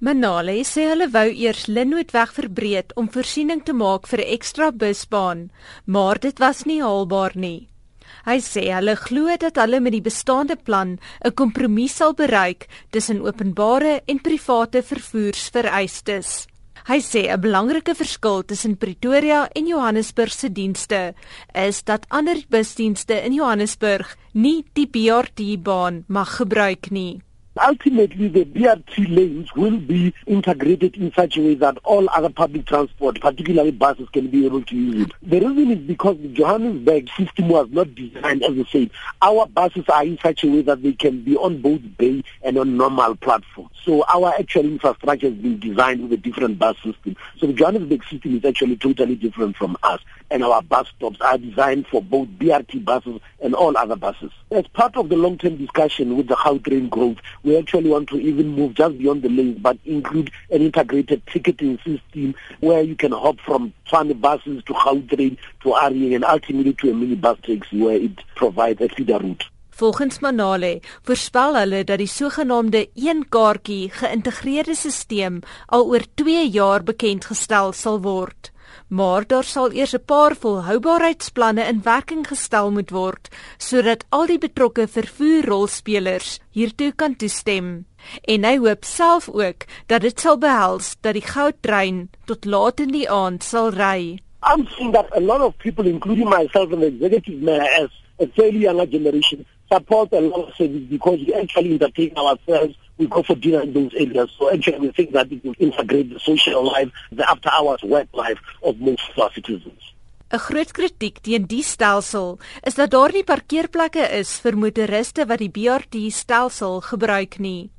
Manale sê hulle wou eers Linnootweg verbreek om voorsiening te maak vir 'n ekstra busbaan, maar dit was nie haalbaar nie. Hy sê hulle glo dat hulle met die bestaande plan 'n kompromis sal bereik tussen openbare en private vervoersvereistes. Hy sê 'n belangrike verskil tussen Pretoria en Johannesburg se dienste is dat ander busdienste in Johannesburg nie die BRT-baan mag gebruik nie. Ultimately, the BRT lanes will be integrated in such a way that all other public transport, particularly buses, can be able to use it. The reason is because the Johannesburg system was not designed as I said. Our buses are in such a way that they can be on both bay and on normal platforms. So our actual infrastructure has been designed with a different bus system. So the Johannesburg system is actually totally different from us. And our bus stops are designed for both BRT buses and all other buses. As part of the long-term discussion with the Gautrain growth, we actually want to even move just beyond the lanes, but include an integrated ticketing system where you can hop from Tshwane buses to Gautrain to A Re Yeng and ultimately to a minibus taxi where it provides a feeder route. Volgens Manale voorspel hulle dat die sogenaamde een kaartjie geïntegreerde stelsel al oor 2 jaar bekend gestel sal word maar daar sal eers 'n paar volhoubaarheidsplanne in werking gestel moet word sodat al die betrokke vervoerrolspelers hiertoe kan toestem. En hy hoop self ook dat dit sal behels dat die goudtrein tot laat in die aand sal ry. I'm seeing that a lot of people including myself and the executive mayor as a fairly younger generation support a lot of service because we actually entertain ourselves we go for dinner in those areas. So actually we think that it will integrate the social life, the after hours work life of most of our citizens. 'n Groot kritiek teen die stelsel is dat daar nie parkeerplekke is vir motoriste wat die BRT stelsel gebruik nie.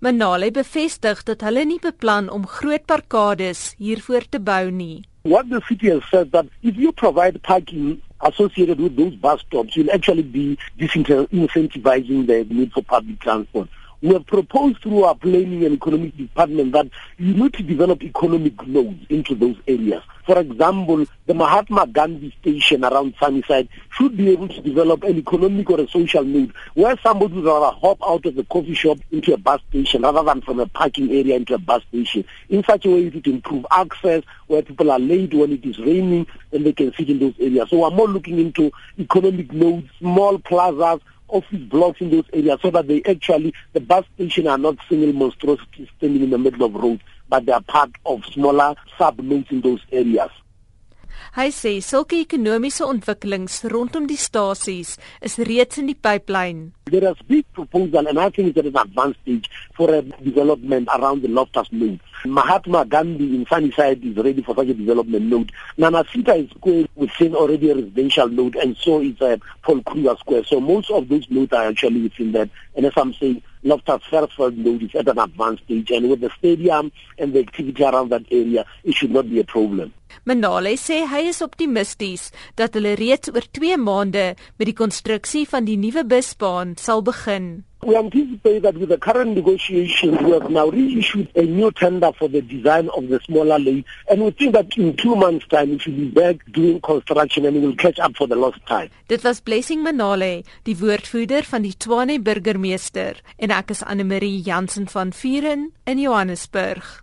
Manale bevestig dat hulle nie beplan om groot parkades hiervoor te bou nie. What the city has said that if you provide parking associated with those bus stops, you'll actually be disincentivizing the need for public transport. We have proposed through our planning and economic department that you need to develop economic nodes into those areas. For example, the Mahatma Gandhi station around Sunnyside should be able to develop an economic or a social node where somebody would rather hop out of the coffee shop into a bus station rather than from a parking area into a bus station. In such a way it would improve access where people are late when it is raining and they can sit in those areas. So we're more looking into economic nodes, small plazas office blocks in those areas so that they actually, the bus station are not single monstrosities standing in the middle of roads, but they are part of smaller sub-nodes in those areas. Hy sê sulke ekonomiese ontwikkelings rondom die stasies is reeds in die pipeline. There is big proposal and I think it's at an advanced stage for a development around the Loftus node. Mahatma Gandhi in Sunnyside is ready for such a development node. Nanasita is square within already a residential node and so is a Paul Kruger Square. So most of those nodes are actually within that. And as I'm saying, Loftus Versfeld node is at an advanced stage and with the stadium and the activity around that area, it should not be a problem. Manale sê hy is optimisties dat hulle reeds oor 2 maande met die konstruksie van die nuwe busbaan sal begin. We anticipate that with the current negotiations, we have now reissued a new tender for the design of the smaller lane, and we think that in two months' time, we should be back doing construction and we will catch up for the lost time. Dit was Blessing Manale, die woordvoerder van die Tshwane burgemeester, en ek is Anne Marie Jansen van Vieren in Johannesburg.